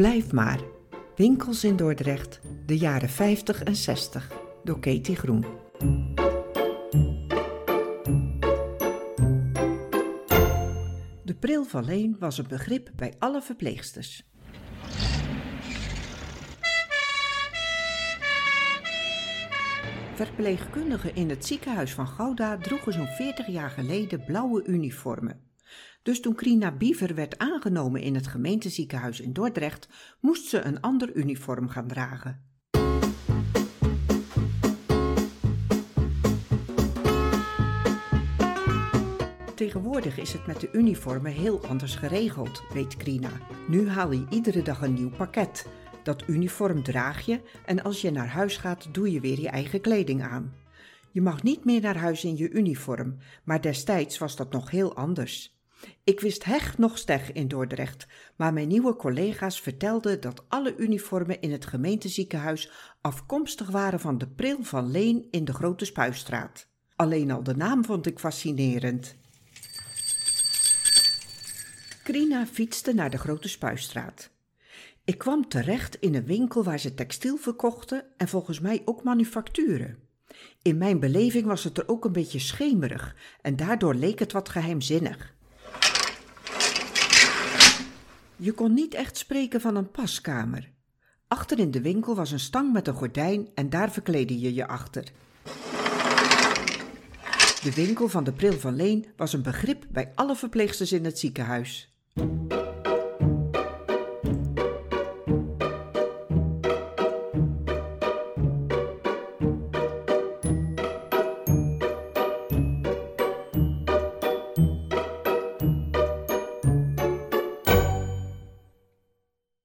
Blijf maar. Winkels in Dordrecht, de jaren 50 en 60, door Katie Groen. De pril van Leen was een begrip bij alle verpleegsters. Verpleegkundigen in het ziekenhuis van Gouda droegen zo'n 40 jaar geleden blauwe uniformen. Dus toen Krina Biever werd aangenomen in het gemeenteziekenhuis in Dordrecht, moest ze een ander uniform gaan dragen. Tegenwoordig is het met de uniformen heel anders geregeld, weet Krina. Nu haal je iedere dag een nieuw pakket. Dat uniform draag je en als je naar huis gaat, doe je weer je eigen kleding aan. Je mag niet meer naar huis in je uniform, maar destijds was dat nog heel anders. Ik wist heg nog steg in Dordrecht, maar mijn nieuwe collega's vertelden dat alle uniformen in het gemeenteziekenhuis afkomstig waren van de Pril van Leen in de Grote Spuistraat. Alleen al de naam vond ik fascinerend. Krina fietste naar de Grote Spuistraat. Ik kwam terecht in een winkel waar ze textiel verkochten en volgens mij ook manufacturen. In mijn beleving was het er ook een beetje schemerig en daardoor leek het wat geheimzinnig. Je kon niet echt spreken van een paskamer. Achter in de winkel was een stang met een gordijn en daar verkleedde je je achter. De winkel van de Pril van Leen was een begrip bij alle verpleegsters in het ziekenhuis.